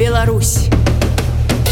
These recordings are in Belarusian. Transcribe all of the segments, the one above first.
Беларусь.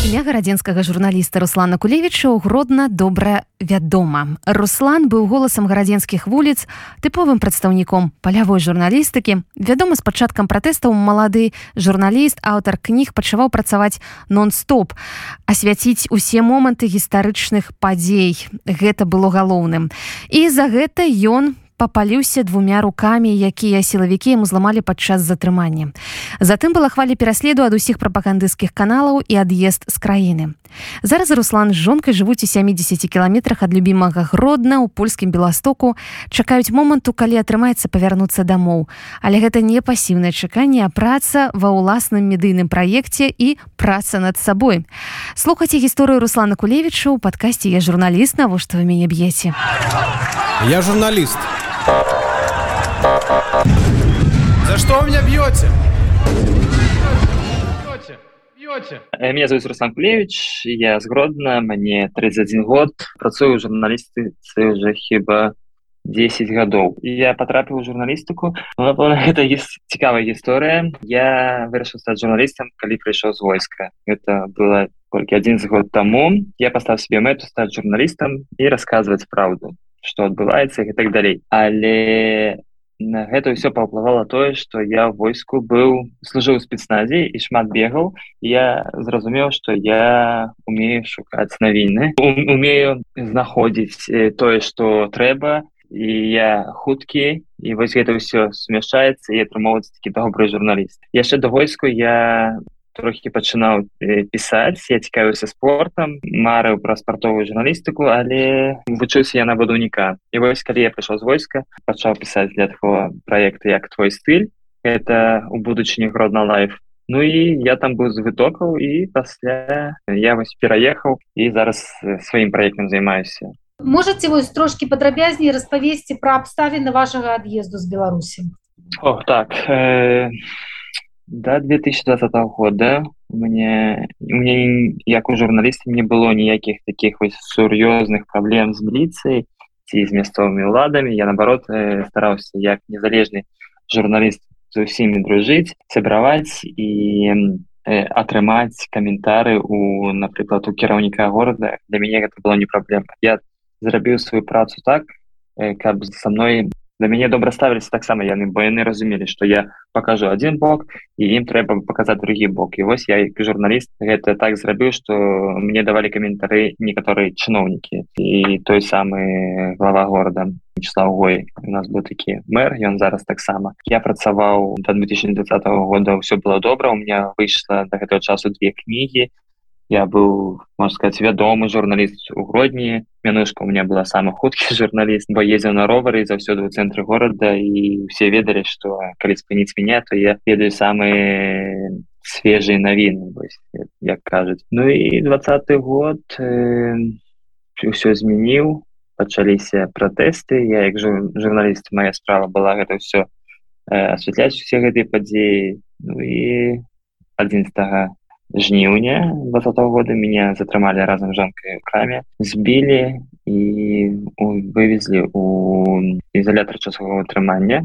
Імя гарадзенскага журналіста руслана кулевіча гродна добра вядома. Руслан быў голасам гарадзенскіх вуліц тыповым прадстаўніком палявой журналістыкі. Вядома з пачаткам пратэстаў малады журналіст аўтар кніг пачаваў працаваць нон-стоп асвяціць усе моманты гістарычных падзей. Гэта было галоўным. І за гэта ён папаліўся двумя рукамі якія сілавікі ему зламалі падчас затрымання. Затым была хваля пераследу ад усіх прапагандысцкіх каналаў і ад'езд з краіны. Зараз руслан з жонкай жывуць у 70 кіламетрах ад любімага гродна ў польскім беластоку. Чакаюць моманту калі атрымаецца павярнуцца дамоў. Але гэта не пасіўнае чаканне а праца ва ўласным медыйным праекце і праца над сабой. Слухаце гісторыю руслана кулевіча у падкасці я журналіст навошта вы мяне б'еце? Я журналіст За что вы меня бьете? Бьете? Э, меня зовут Руслан Кулевич, я с Гродно, мне 31 год, працую журналисты уже хіба 10 гадоў. Я потрапіў у журналістыку. гэта есть цікавая гісторыя. Я вырашыў стаць журналістам, калі прыйшоў з войска. Это было толькі один год таму. Я пастав себе мэту стаць журналістам і расказваць праўду что адбываецца і так далей але на гэта ўсё паўплывала тое что я войску быў служыў спецназе і шмат бегаў я зразумеў что я умею шукаць навіны умею знаходзіць тое что трэба і я хуткі і вось гэта ўсё сумяшчаецца і атрымоўваецца такі добрый журналіст яшчэ да войску я трохі пачынаў пісаць я цікавіўся спортам марыў пра спартовую журналістыку але вучыўся я на будаўніка і вось калі я прыйшоў з войска пачаў пісаць для такого проекта як твой стыль это у будучыні гродна лайф Ну і я там быў з вытокаў і пасля я вось пераехаў і зараз сваім праектам займаюся. Можете вось трошки падрабязней распавесці пра абставіны вашага ад'езду з беларусі О так э до 2020 года. Мне мне як у журналіста не было ніякіх таких сур'ёзных праблем з міліцыяй ці з мясцовымі ўладамі я наоборот э, стараўся як незалежны журналіст з усімі дружыць сябраваць і э, атрымаць каментары у напрыклад у кіраўніка горада для мяне гэта было не праблема я зрабіў сваю працу так э, каб са мной да мяне добра ставіліся таксама яны бо яны разумелі што я покажу один бок і ім трэба показаць другі бок. І вось я як журналіст гэта так зрабіў что мне давалі каментары некаторыя чыноўнікі і той самы глава города числавой у нас быў такі мэр ён зараз таксама я працаваў до 2020 года все было добра у меня выйшла до гэтага часу две кнігі я быў можно сказать вядомы журналіст у гродні мянушка у меня была самы хуткі журналіст бо ездзіў на ровары заўсёды ў цэнтры горада і все ведалі что калі спыніць меня то я ведаю самые свежие навіны як кажуць ну і двадцатый год э, все змяніў пачаліся пратэсты я як журналіст моя справа была гэта э, асвятляць усе гэтыя падзеі ну і 11 жніўня двадцатого года меня затрымалі разам жонкай у краме збілі і вывезлі у ізалятор часового трымання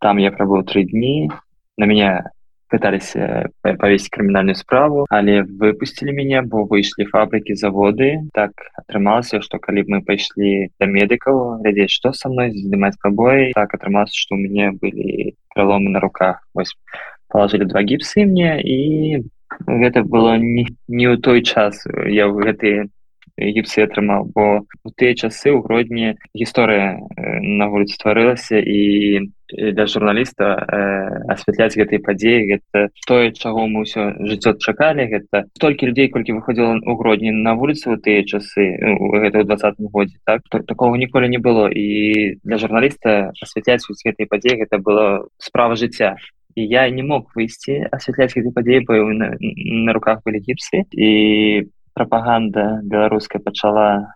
там я прабыў тры дні на меня пыталіся павесці крымінальную справу але выпусцілі мяне бо выйшлі фабрыкі заводы так атрымалася что калі б мы пайшлі да медыкаў глядзець что со мной здымаць пабой так атрымалася что у мяне былі проломы на руках вось положили два гіпсы мне і гэта было не, ў той час я в гэтые гіпсы атрымаў бо у тыя часы ў гродні гісторыя на вуліцы стварылася і для журналіста э, асвятляць гэтай падзеі гэта тое чаго мы ўсё жыццё чакалі гэта столькі людзей колькі выходзіла у гродні на вуліцы у тыя часы гэта ў двадцатым годзе так? То, такого ніколі не было. І для журналіста асвятляць гэтай падзеі гэта было справа жыцця і я не мог выйсці асвятляць гэты падзеі бо на, на руках былі гіпсы і прапаганда беларуская пачала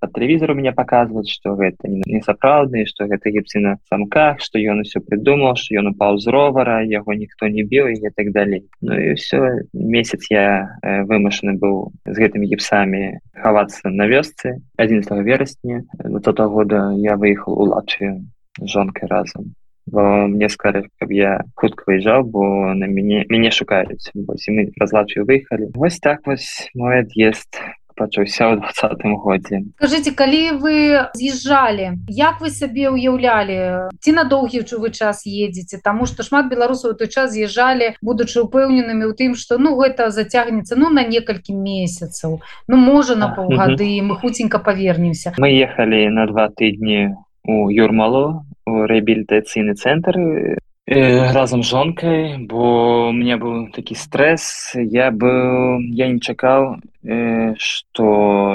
по тэлевізору меня показваць что гэта не сапраўдны что гэта гіпсы на самках что ён усё придумал что ён упал з ровара яго ніхто не біў і так далей Ну і все месяц я э, вымушаны быў з гэтымі гіпсамі хавацца на вёсцы. 11 верасня до того года я выехал у лачы жонкой разам бо мне сказали каб я хутка выезжаў бо на мяне мяне шукаюць вось мы праз Латвію выехалі вось так вось мой ад'езд пачаўся ў двадцатым годзе скажите калі вы з'язджалі як вы сабе ўяўлялі ці на доўгі вы час едзеце Таму что шмат беларусаў той час з'язджалі будучы упэўненымі ў тым что ну гэта зацягнецца ну на некалькі месяцаў ну можа на паўгады мы хуценька павернемся мы ехалі на два тыдні у юрмалу рэабілітацыйны цэнтр Э, разам з жонкай бо мне быў такі стрэс я быў я не чакаў э, што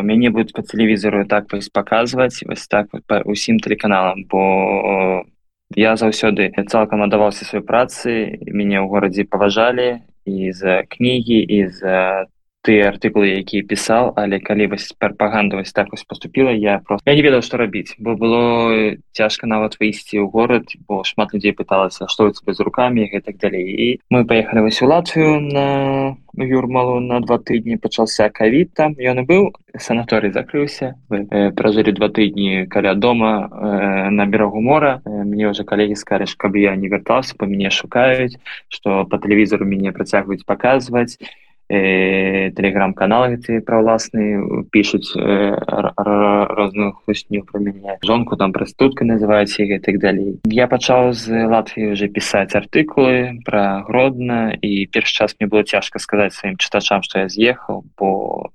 мяне будуць па тэлевізору так вось паказваць вось так па усім тэлеканалам бо я заўсёды цалкам аддаваўся сваёй працы мяне ў горадзе паважалі і за кнігі і за тыя артыкулы якія пісаў але калі вось прапаганда вось так вось поступила я просто я не ведаў што рабіць бо было цяжка нават выйсці ў горад бо шмат людзей пыталася што тебе з руками гэтак далей. І мы поехали вось у латвію на юрмалу на два тыдні пачаўся кавід там ён і быў санаторый закрыўся. Э, пражылі два тыдні каля дома э, на берагу мора. Э, мне уже калегі скажаш каб я не вяртаўся по мяне шукаюць что по тэлевізору мяне працягваюць паказваць э, телеграм-каналы гэты пра ўласны пишутць э, розную хлусню про мяне жонку там прастудка называецца і гэтак далей я пачаў з Латвіі уже пісаць артыкулы про гродна і першы час мне было цяжка сказаць сваім чытачам что я з'ехаў бо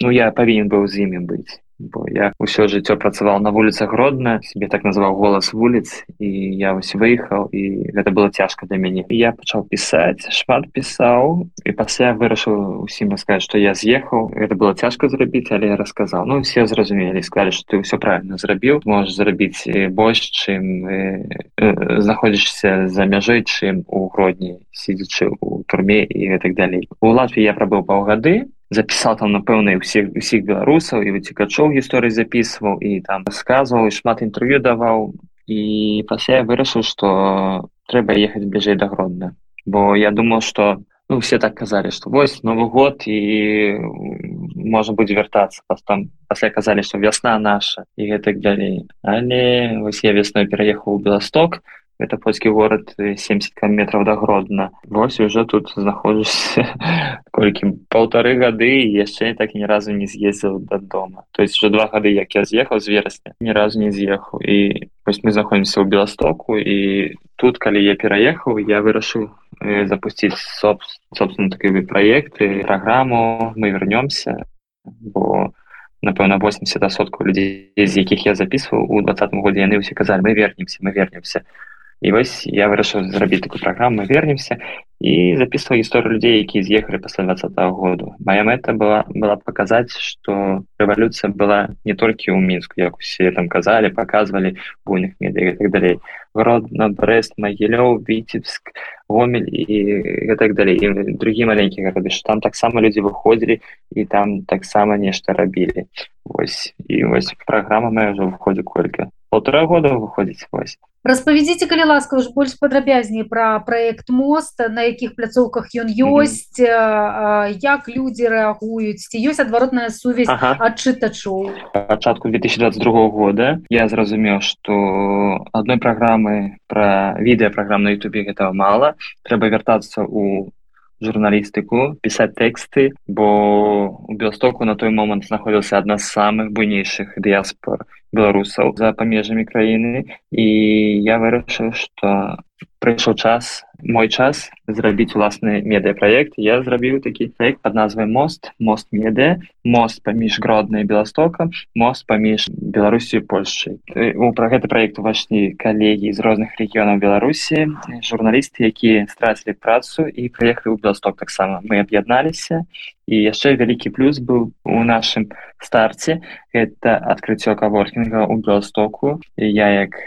ну я павінен быў з імі быць бо я ўсё жыццё працаваў на вуліцах родна себе так называў голас вуліц і я вось выехаў і гэта было цяжка для мяне. Я пачаў пісаць шмат пісаў і пасля вырашыў усім сказаць што я з'ехаў. Это было цяжка зрабіць але я расказаў. Ну все зразумелі сказалі што ты ўсё правильно зрабіў. Можешь зрабіць больш чым э, э, знаходзішся за мяжой чым у гродні сидзячы у турме і гэтак далей. У Латвіі я прабыў паўгады запісаў там напэўна усіх усіх беларусаў і выцікачоў гісторыі записываў і там рассказываў і шмат інтэрв'ю даваў. І пасля я вырашыў што трэба ехаць бліжэй да гродна. Бо я думал что ну все так казалі что вось новы год і можа будзе вяртацца. Вас там пасля казалі что вясна наша і гэтак далей. Але вось я весной пераехаў у беласток это польскі город 70 километров до гродно. Вось уже тут знаходжуся колькі полторы гады яшчэ так ні разу не з'ездзіў до дома. То есть уже два гады як я з'ехаў з верасня ні разу не з'ехаў і вось мы знаходимся ў беластоку і тут калі я пераехаў я вырашыў э, запусціць соб собственно такие проекты программу мы вернемся. Бо напэўна 80сотку людзей з якіх я записываў у двадцатым годзе яны ўсе казалі мы вернемся мы вернемся і вось я вырашыў зрабіць такую праграму вернемся. І записываў гісторыю людзей якія з'ехалі пасля два -го году моя мэта была была показаць что рэвалюцыя была не толькі ў мінску як усе там казалі показывалі буйных медыа так далей родна брест магілёў віцебск гомель і гэтак далей другі маленькі гарады что там таксама людзі выходзілі і там таксама нешта рабілі Вось і вось праграма моя ўжо выходзе колькі полтора года выходзіць вось распавядзіце калі ласка ж больш падрабязней пра проект моста на якіх пляцоўках ён ёсць mm -hmm. як людзі рэагуюць ці ёсць адваротная сувязь ага. ад чытачоў пачатку 2022 года я зразумеў что адной праграмы про відэапраграм на Ютубе гэтага мала трэба вяртацца у журналістыку пісаць тэксты бо у белстоку на той момант знаходзіўся адна з самых буйнейшых дыяспор беларусаў за памежамі краіны. І я вырашыў што прыйшоў час мой час зрабіць уласны медыапраект я зрабіў такі проект под назвай мост мост меды мост паміж гроднай беластока мост паміж беларусію польшчай у пра гэты проект увайшлі калегі з розных рэгіёнаў беларусі журналісты якія страцілі працу і прыехалі ў беласток таксама. Мы аб'ядналіся. І яшчэ вялікі плюс быў у нашым старце это адкрыццё каворкінга ў беластоку. Я як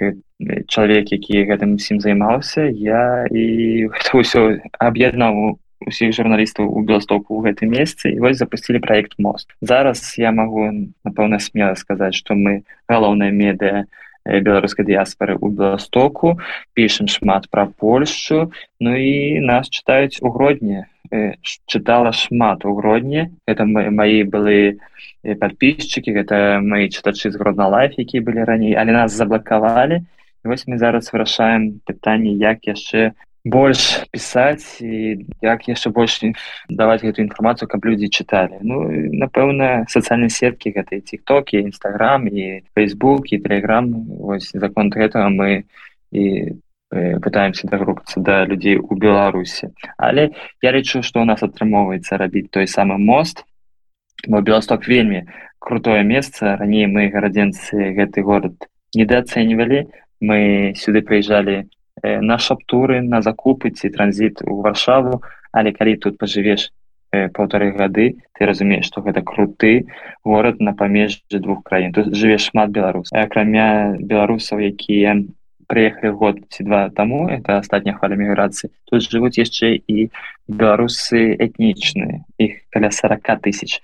чалавек які гэтым усім займаўся я і гэта ўсё аб'яднаў усіх журналістаў у беластоку ў гэтым месцы і вось запусцілі проект мост зараз я магу напэўна смела сказаць што мы галоўная медыа беларускай дыяспары ў беластоку пішам шмат пра польшчу ну і нас чытаюць у гродні чытала шмат у гродні это мы мои былы подписчики гэта мои чытачы з гродна лайф якія былі раней але нас заблакавалі вось мы зараз вырашаем пытанне як яшчэ больш пісаць і як яшчэ больш даваць гэту інфармацыю каб людзі чыталі ну напэўна сацыяльныя сеткі гэтай тиктокі нстаграм і фейсбук і телеграм вось закон гэтага мы і пытаемся дагрупацца да людзей у беларусі але я лічу што у нас атрымоўваецца рабіць той самы мост. Бо белосток вельмі крутое месца раней мы гарадзенцы гэты город недооцэньвалі мы сюды прыязджалі на шаптуры на закупы ці транзіт у варшаву. Але калі тут пажывеш полторы гады ты разумееш что гэта круты город на памежжы двух краін. Тут жыве шмат беларус акрамя беларусаў якія прыехалі год ці два таму это астатняя хваля міграцыі тут жывуць яшчэ і беларусы этнічныя іх каля 40 тысяч.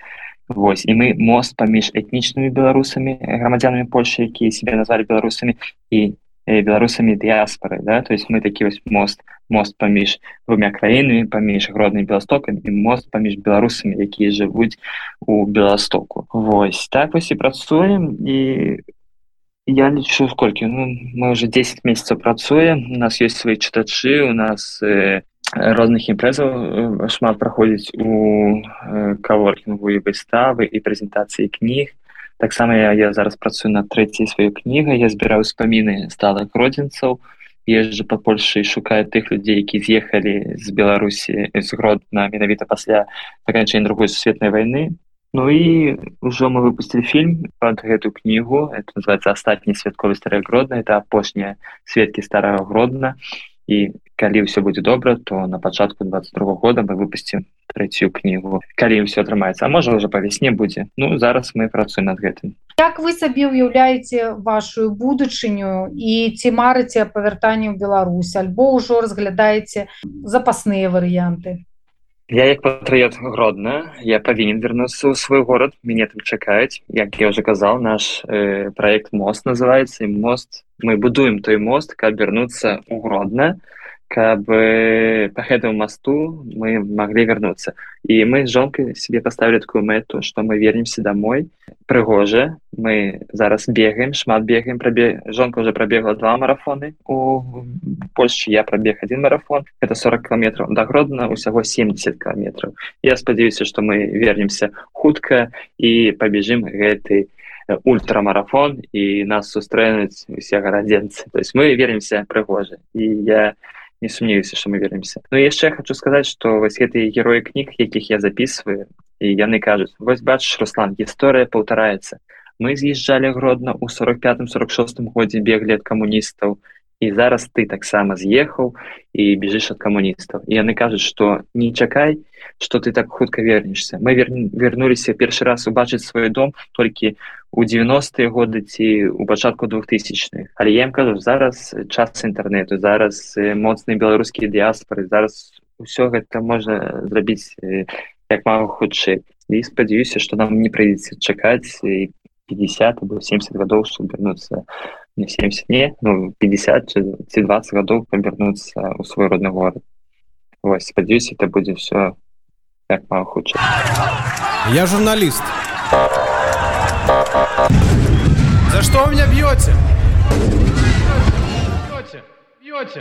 Вось і мы мост паміж этнічнымі беларусамі грамадзянамі польши якія себе назвалі беларусамі і беларусамі дыяспоры да? То есть мы такі вось мост мост паміж двумя краінамі паміж родным беластокам і мост паміж беларусамі якія жывуць у беластоку Вось так вось і працуем і я лічу сколькі ну, мы уже 10 месяцаў працуем у нас есть свои чытачы у нас э, розных імпрэзаў шмат праходзіць у э, каворкінгу і выставы і прэзентацыі кніг таксама я, я зараз працую над трэцяй сваёй кнігай я збіраю спаміны сталых родзінцаў езжу па польльшы шукаю тых людзей які з'ехалі з беларусі згродна менавіта пасля заканчэння другой сусветнай войны. Ну і ўжо мы выпусцілі фільм пад гэту кнігу это называется астатні святковы старая гродна это апошнія сведкі старого гродна і калі ўсё будзе добра то на пачатку 22 года мы выпусцім трэцюю кнігу калі ўсё атрымаецца а можа уже па вясне будзе ну зараз мы працуем над гэтым як вы сабе ўяўляеце вашу будучыню і ці марыце павяртанне ў Беларусь? Альбо ўжо разглядаеце запасныя варыянты Я як патрыот гродна я павінен вярнуцца ў свой горад. Мяне там чакаюць. Як я уже казал наш э, проект мост называется мост мы будуем той мост каб вярнуцца у гродна каб э, по гэтаму мосту мы могли вернуться. І мы з жонкой себе поставили такую мэту что мы вернемся домой. Прыгожа мы зараз бегаем шмат бегаем. Пробе жонка уже пробегла два марафоны у польшчы я пробег один марафон. Это 40 километров до гродна усяго 70 километров. Я спадзяюся что мы вернемся хутка і побежим гэтай ультрамарафон і нас сустрэнуць усе гарадзенцы то есть мы вернемся прыгожа і я не не сумнеюся что мы вернемся. Но яшчэ хочу сказать что вось гэтые герои кніг якіх я записываю і яны кажуць вось бачыш руслан гісторыя паўтараецца мы з'язджалі гродна у 45 46 годзе беглі ад камуністаў і зараз ты таксама з'ехаў і бежишь ад камуністаў і яны кажуць что не чакай что ты так хутка вернешься. Мы вер... вернуліся першы раз убачыць свой дом толькі у 90-е годы ці у пачатку двухтысячных. Але я им кажу зараз час інтэрнету зараз моцныя беларускія дыяспоры зараз ўсё гэта можна зрабіць як мага хутчэй і спадзяюся что нам не прыйдзецца чакаць 50 або 70 гадоў чтобы вернуться не 70 не ну 50 ці 20 гадоў павярнуцца ў свой родны город Вось спадзяюсь это будзе все как мало хутчэй я журналист за что вы меня бьете бьете бьете